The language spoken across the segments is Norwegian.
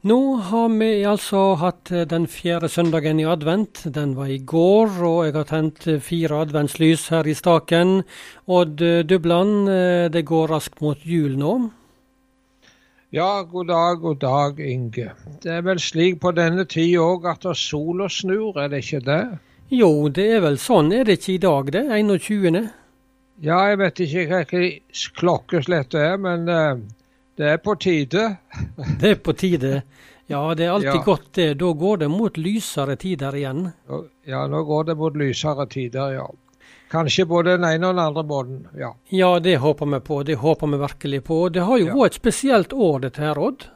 Nå har vi altså hatt eh, den fjerde søndagen i advent. Den var i går, og jeg har tent eh, fire adventslys her i staken. Odd eh, Dubland, det går raskt mot jul nå? Ja, god dag, god dag, Inge. Det er vel slik på denne tid òg at sola snur, er det ikke det? Jo, det er vel sånn, er det ikke i dag det? 21.? Ja, jeg vet ikke hva klokkeslett det er, men det er på tide. det er på tide. Ja, det er alltid ja. godt det. Da går det mot lysere tider igjen. Ja, nå går det mot lysere tider, ja. Kanskje både den ene og den andre måten, ja. Ja, det håper vi på. Det håper vi virkelig på. Det har jo ja. vært et spesielt år, dette her, Odd?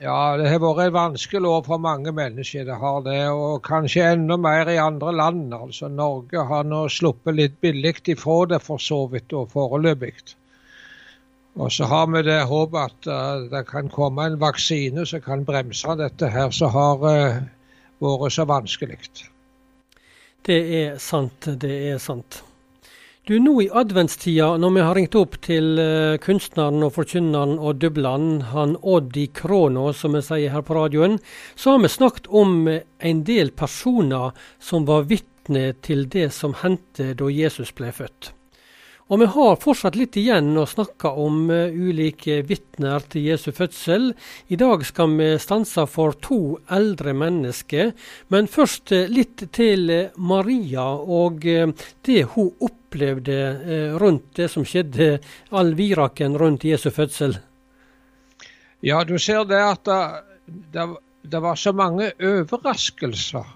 Ja, det har vært et vanskelig år for mange mennesker. Det har det, og kanskje enda mer i andre land. Altså, Norge har nå sluppet litt billig ifra det for så vidt, og foreløpig. Og så har vi det håpet at uh, det kan komme en vaksine som kan bremse dette her som har uh, vært så vanskelig. Det er sant, det er sant. Du, Nå i adventstida, når vi har ringt opp til uh, kunstneren og forkynneren og dubleren, han Odd i Kråna, som vi sier her på radioen, så har vi snakket om en del personer som var vitne til det som hendte da Jesus ble født. Og vi har fortsatt litt igjen å snakke om uh, ulike vitner til Jesu fødsel. I dag skal vi stanse for to eldre mennesker, men først uh, litt til uh, Maria og det hun opplevde rundt det som skjedde, all viraken rundt Jesu fødsel. Ja, du ser det at det, det var så mange overraskelser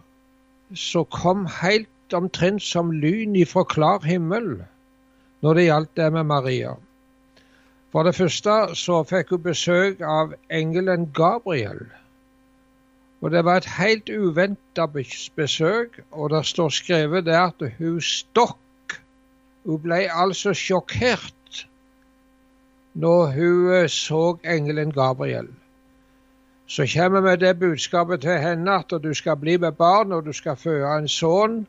som kom helt omtrent som lyn ifra klar himmel når det gjaldt det med Maria. For det første så fikk hun besøk av engelen Gabriel. Og Det var et helt uventa besøk, og det står skrevet der at hun stokk. Hun ble altså sjokkert når hun eh, så engelen Gabriel. Så kommer vi med det budskapet til henne at du skal bli med barn, og du skal føde en sønn.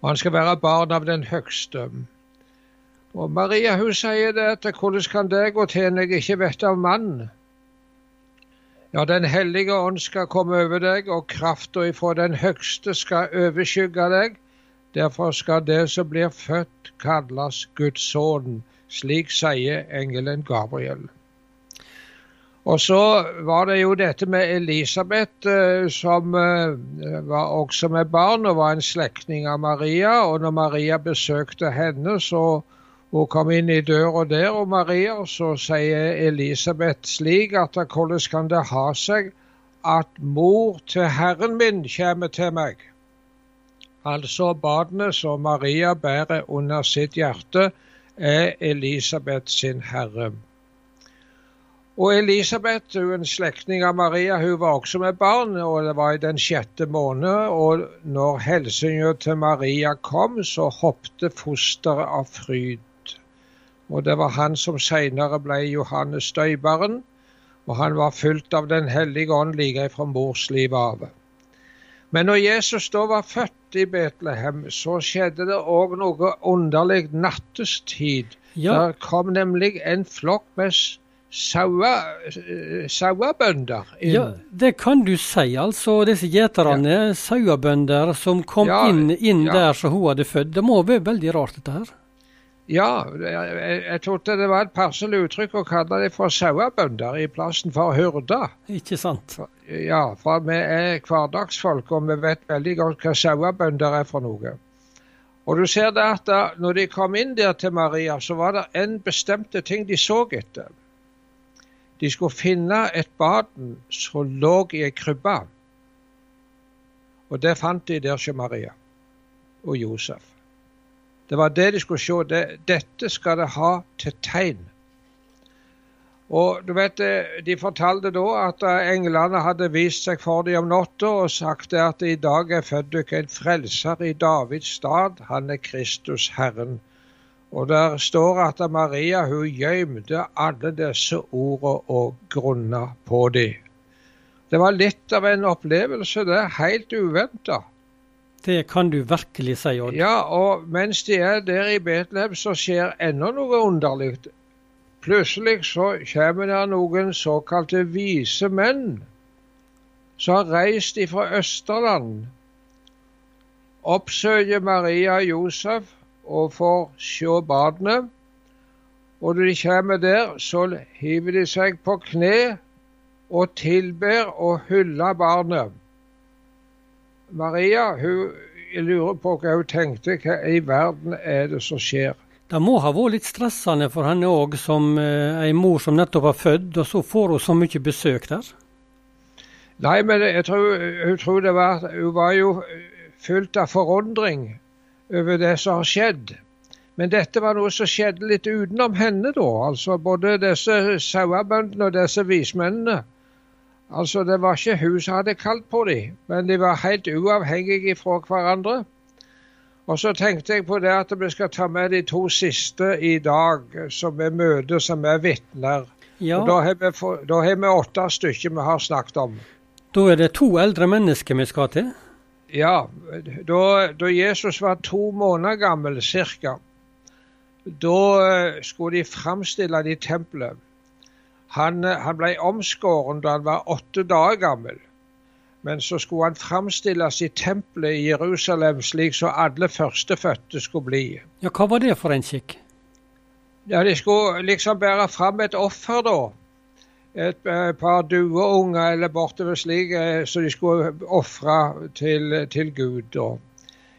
Og han skal være barn av den høgste. Og Maria hun sier det at hvordan kan det gå til når jeg ikke vet av mannen? Ja, Den hellige ånd skal komme over deg, og krafta ifra den høgste skal overskygge deg. Derfor skal det som blir født, kalles Guds sønn. Slik sier engelen Gabriel. Og så var det jo dette med Elisabeth, eh, som eh, var også med barn og var en slektning av Maria. Og når Maria besøkte henne, så hun kom inn i døra der, og Maria, så sier Elisabeth slik at hvordan kan det ha seg at mor til Herren min kommer til meg? Altså barnet som Maria bærer under sitt hjerte, er Elisabeth sin herre. Og Elisabeth, hun en slektning av Maria, hun var også med barn, og det var i den sjette måned. Og når hilsenen til Maria kom, så hoppte fosteret av fryd. Og det var han som senere ble Johannes døyperen. Og han var fylt av Den hellige ånd like fra morslivet av. Men når Jesus da var født i Betlehem, så skjedde det òg noe underlig nattestid. Ja. Der kom nemlig en flokk med sauebønder inn. Ja, det kan du si, altså. Disse gjeterne, ja. sauebønder som kom ja, inn, inn ja. der som hun hadde født. Det må være veldig rart, dette her? Ja, jeg, jeg trodde det var et passelig uttrykk å kalle det for sauebønder i plassen for hyrder. Ikke sant? Ja, for vi er hverdagsfolk, og vi vet veldig godt hva sauebønder er for noe. Og du ser det at da når de kom inn der til Maria, så var det en bestemte ting de så etter. De skulle finne et barn som lå i ei krybbe. Og det fant de der hos Maria og Josef. Det var det de skulle se. Det, dette skal det ha til tegn. Og du vet, eh, De fortalte da at eh, englene hadde vist seg for dem om natta og sagt at i dag er født dere en frelser i Davids stad. Han er Kristus Herren. Og der står at Maria hun gjemte alle disse ordene og grunna på dem. Det var litt av en opplevelse, det. Helt uventa. Det kan du virkelig si, Odd. Ja, og mens de er der i Betlehem, så skjer enda noe underlig. plutselig så kommer det noen såkalte vise menn som har reist fra Østerland, oppsøker Maria og Josef og får se barnet. Og når de kommer der, så hiver de seg på kne og tilber og hyller barnet. Maria hun lurer på hva hun tenkte. Hva i verden er det som skjer? Det må ha vært litt stressende for henne òg, som eh, ei mor som nettopp har født, og så får hun så mye besøk der? Nei, men jeg tror, hun tror det var Hun var jo fylt av forundring over det som har skjedd. Men dette var noe som skjedde litt utenom henne, da. Altså både disse sauebøndene og disse vismennene. Altså, det var ikke hun som hadde kalt på dem, men de var helt uavhengige fra hverandre. Og så tenkte jeg på det at vi skal ta med de to siste i dag, som er møter, som er vitner. Ja. Da har, vi, da har vi åtte stykker vi har snakket om. Da er det to eldre mennesker vi skal til? Ja. Da, da Jesus var to måneder gammel ca., da eh, skulle de framstille det i tempelet. Han, eh, han ble omskåren da han var åtte dager gammel. Men så skulle han framstilles i tempelet i Jerusalem slik som alle førstefødte skulle bli. Ja, Hva var det for en skikk? Ja, De skulle liksom bære fram et offer, da. Et, eh, par dueunger eller bortover slik, eh, så de skulle ofre til, til, Gud. Og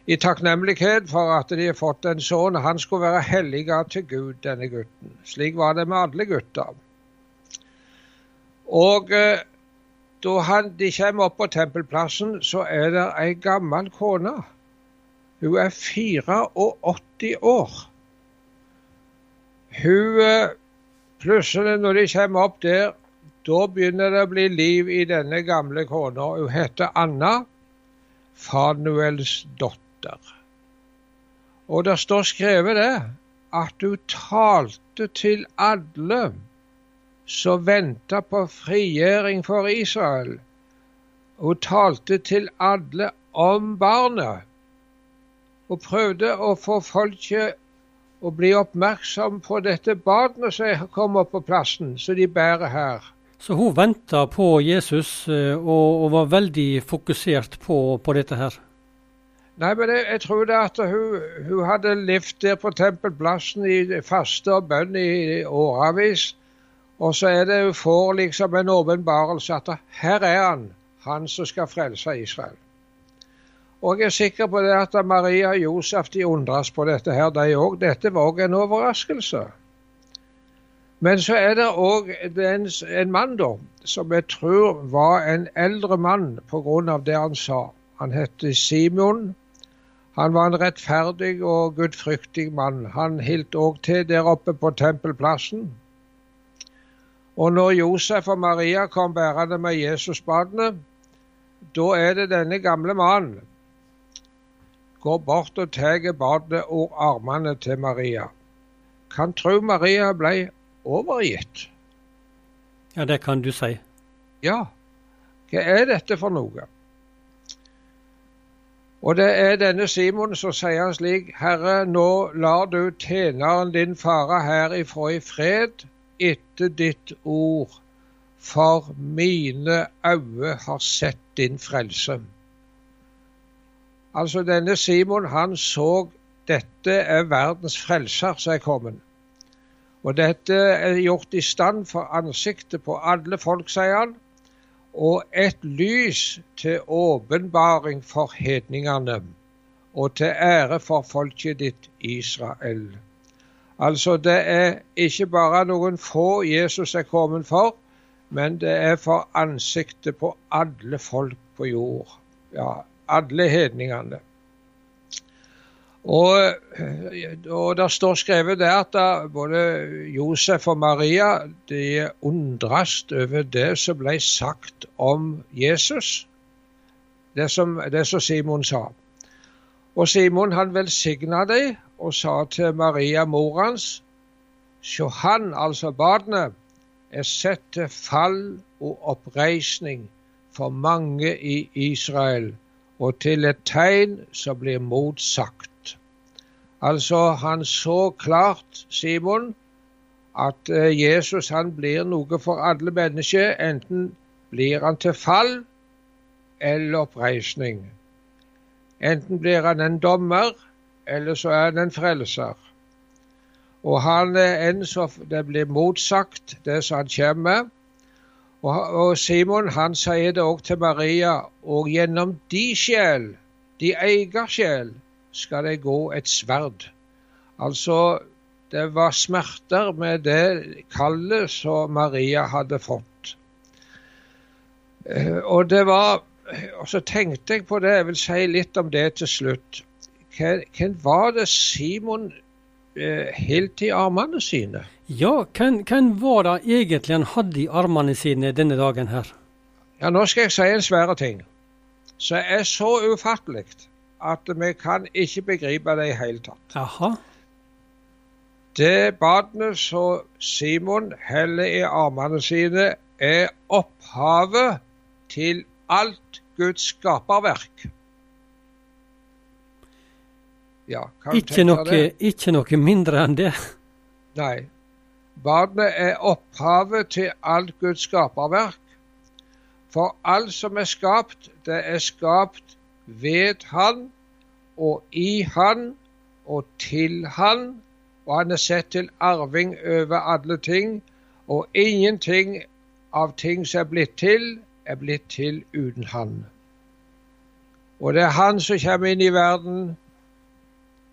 I takknemlighet for at de har fått en sønn. Han skulle være helliga til Gud, denne gutten. Slik var det med alle gutter. Og eh, da han, de kommer opp på tempelplassen, så er det ei gammel kone. Hun er 84 år. Hun Plutselig, når de kommer opp der, da begynner det å bli liv i denne gamle kona. Hun heter Anna, Fanuels datter. Og det står skrevet det, at hun talte til alle som venta på frigjøring for Israel. Hun talte til alle om barnet, og prøvde å få folket å bli oppmerksom på dette barnet som kommer på plassen, som de bærer her. Så hun venta på Jesus eh, og, og, var veldig fokusert på, på dette her? Nei, men jeg, jeg tror det at hun, hun hadde levd der på tempelplassen i faste og bønn i årevis. Og så er det hun får liksom en åpenbarelse at her er han, han som skal frelse Israel. Og jeg er sikker på det at Maria og Josef de undres på dette her, de òg. Dette var òg en overraskelse. Men så er det òg en, en, mann, da, som jeg tror var en eldre mann pga. det han sa. Han het Simon. Han var en rettferdig og gudfryktig mann. Han holdt òg til der oppe på tempelplassen. Og når Josef og Maria kom bærende med Jesusbadene, da er det denne gamle mannen går bort og tar barnet og armene til Maria. Kan tro Maria ble overgitt. Ja, det kan du si. Ja. Hva er dette for noe? Og det er denne Simon som sier han slik, Herre, nå lar du tjeneren din fare herifra i fred, etter ditt ord, for mine øyne har sett din frelse. Altså denne Simon han så dette er verdens frelser som er kommet. Og dette er gjort i stand for ansiktet på alle folk, sier han, og et lys til åpenbaring for hedningene, og til ære for folket ditt Israel. Altså, det er ikke bare noen få Jesus er kommet for, men det er for ansiktet på alle folk på jord. Ja, alle hedningene. Og, og det står skrevet der at både Josef og Maria de undres over det som ble sagt om Jesus. Det som, det som Simon sa. Og Simon han velsigna dem og sa til Maria, mor hans, sjå han, altså barnet, er sett til fall og oppreisning for mange i Israel, og til et tegn som blir motsagt. Altså, han så klart, Simon, at eh, Jesus han blir noe for alle mennesker. Enten blir han til fall eller oppreisning. Enten blir han en dommer, eller så er han en frelser. Og han er en som det blir motsagt, det som han kommer med. Og, Simon han sier det òg til Maria, og gjennom de sjel, de eier sjel, skal det gå et sverd. Altså, det var smerter med det kallet som Maria hadde fått. Eh, og det var og så tenkte jeg på det, jeg vil si litt om det til slutt. Hvem var det Simon eh, helt i armene sine? Ja, hvem, hvem var det egentlig han hadde i armene sine denne dagen her? Ja, Nå skal jeg si en svære ting som er så ufattelig at vi kan ikke begripe det i hele tatt. Aha. Det badene som Simon heller i armene sine, er opphavet til alt Guds skaperverk. Ja, ikke, noe, ikke noe mindre enn det? Nei. Barnet er opphavet til alt Guds skaperverk. For alt som er skapt, det er skapt ved Han og i Han og til Han, og Han er sett til arving over alle ting, og ingenting av ting som er blitt til, er blitt til uten Han. Og det er han som kommer inn i verden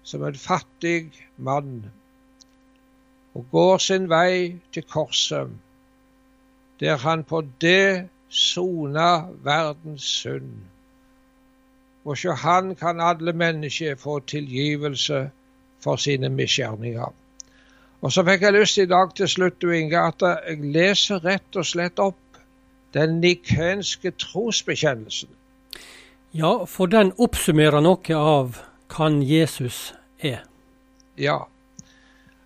som en fattig mann og går sin vei til korset, der han på det sona verdens synd. Og sjå han kan alle mennesker få tilgivelse for sine misgjerninger. Og så fikk jeg lyst i dag til slutt, du Inge, at jeg leser rett og slett opp den nikenske trosbekjennelsen. Ja, for den oppsummerer noe av hvem Jesus er. Ja.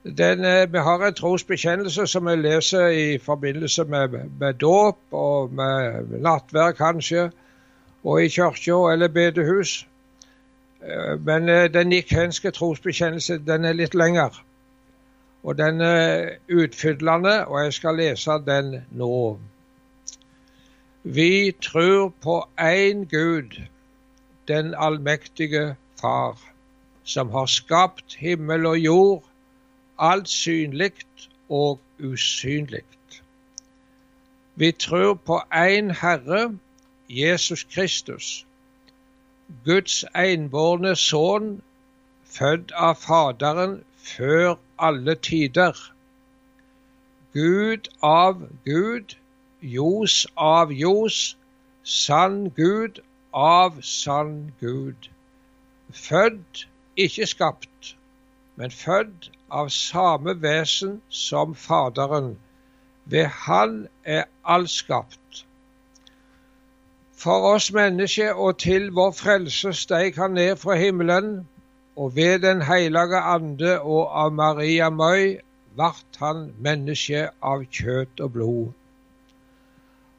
Den, eh, vi har en trosbekjennelse som vi leser i forbindelse med, med dåp og med nattverd, kanskje, og i kirka eller bedehus. Eh, men eh, den nikenske trosbekjennelse den er litt lengre. Og den er utfyllende, og jeg skal lese den nå. Vi tror på én Gud, den allmektige Far, som har skapt himmel og jord, alt synlig og usynlig. Vi tror på én Herre, Jesus Kristus, Guds enbårne sønn, født av Faderen før alle tider. Gud av Gud, Jos av Jos, sann Gud av sann Gud. Født, ikke skapt, men født av samme vesen som Faderen. Ved Han er alt skapt. For oss mennesker og til vår frelse steg Han ned fra himmelen, og ved Den hellige ande og av Maria Møy vart Han menneske av kjøtt og blod.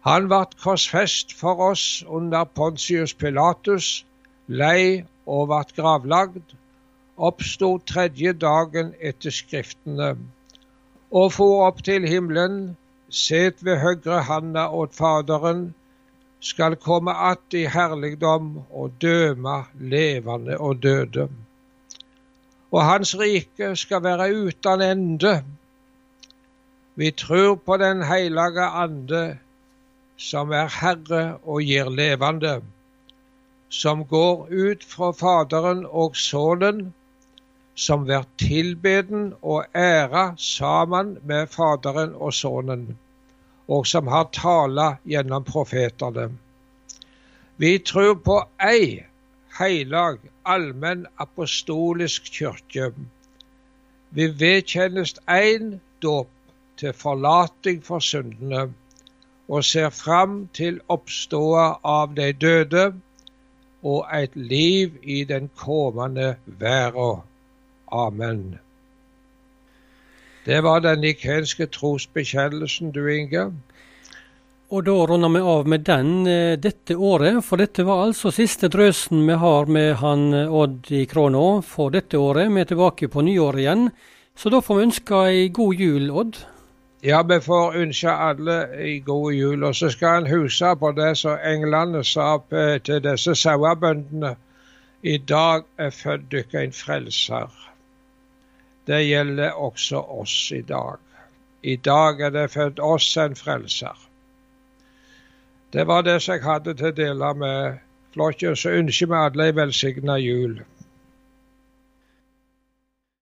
Han vart korsfest for oss under Pontius Pilatus, lei og vart gravlagd, oppstod tredje dagen etter Skriftene, og for opp til himmelen, set ved høyre handa åt Faderen, skal komme att i herligdom og døme levende og døde. Og Hans rike skal være uten ende. Vi tror på Den hellige ande, som er Herre og gir levende, som går ut fra Faderen og Sønnen, som blir tilbeden og æra sammen med Faderen og Sønnen, og som har tala gjennom profetene. Vi tror på ei heilag, allmenn apostolisk kirke. Vi vedkjennes én dåp til forlating for syndene og ser fram til oppståa av de døde og et liv i den kommende verden. Amen. Det var den nikenske trosbekjennelsen, du Inge. Og da runder vi av med den eh, dette året, for dette var altså siste drøsen vi har med han eh, Odd i Kråna for dette året. Vi er tilbake på nyåret igjen Så da får vi ønske ei god jul, Odd. Ja, vi får ønske alle ei god jul. Og så skal en huske på det som englene sa til disse sauebøndene. I dag er født dere en frelser. Det gjelder også oss i dag. I dag er det født oss en frelser. Det var det som jeg hadde til å dele med flokken. Så ønsker vi alle ei velsigna jul.